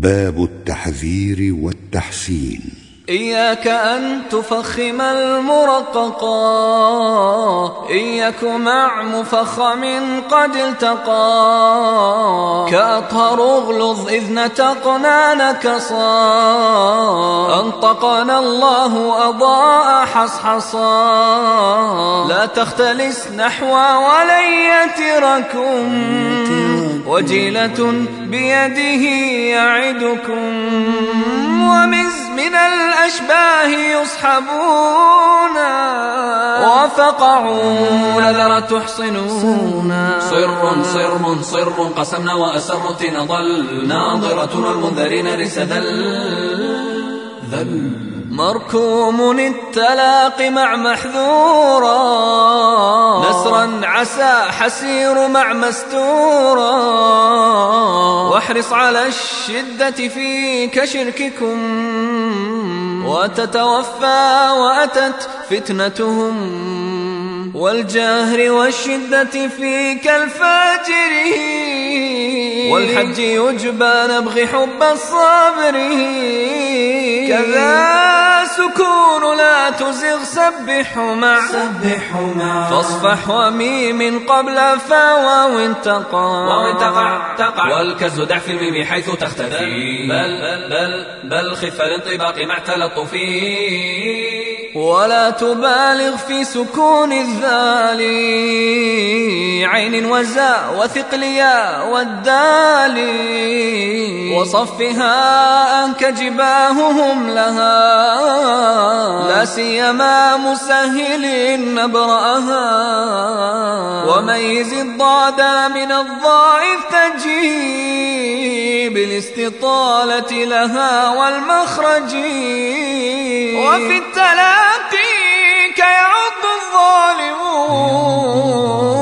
باب التحذير والتحسين إياك أن تفخم المرققا إياك مع مفخم قد التقى. كأطهر اغلظ إذ نتقنا نكصا. أنطقنا الله أضاء حصحصا. لا تختلس نحو ولن وجيلة بيده يعدكم ومز من الأشباه يصحبون وفقعون ذرة تحصنون. صر صر صر قسمنا وأسرت نضل ناظرة المنذرين رسد ذل. مركوم التلاق مع محذورا. نسرا عسى حسير مع مستورا. واحرص على الشدة فيك شرككم وتتوفى وأتت فتنتهم. والجهر والشدة فيك الفاجر والحج يجبى نبغي حب الصابر كذا سكون لا تزغ سبح مع سبح مع فاصفح وميم قبل فاو انتقى ومن تقع تقع. والكز دع في الميم حيث تختفي. بل بل بل بل خف الانطباق مع تلطفي ولا تبالغ في سكون الذال. عين وزاء وثقل ياء والدال. وصفها أنك جباههم لها. لا سيما مسهل نبرأها. وميز الضاد من الضائف تجيب الاستطالة لها والمخرج. وفي التلاقي كيعض الظالمون.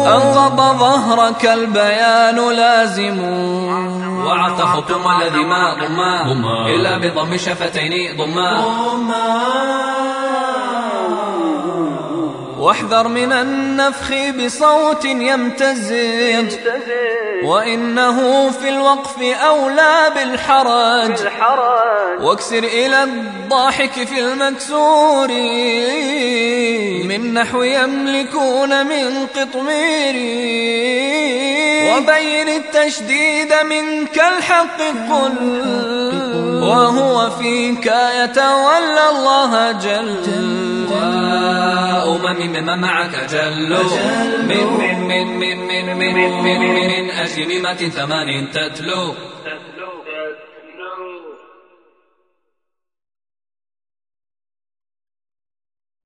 أنقض ظهرك البيان لازم. وعط حكم الذي ما إلا بضم الشفتين ضما واحذر من النفخ بصوت يمتزج وإنه في الوقف أولى بالحرج. واكسر إلى الضاحك في المكسور. من نحو يملكون من قطمير. وبين التشديد منك الحق قل. وهو فيك يتولى الله جل وأمم ما معك جل من من من من من من من, من, من, من أجل مات ثمان تتلو.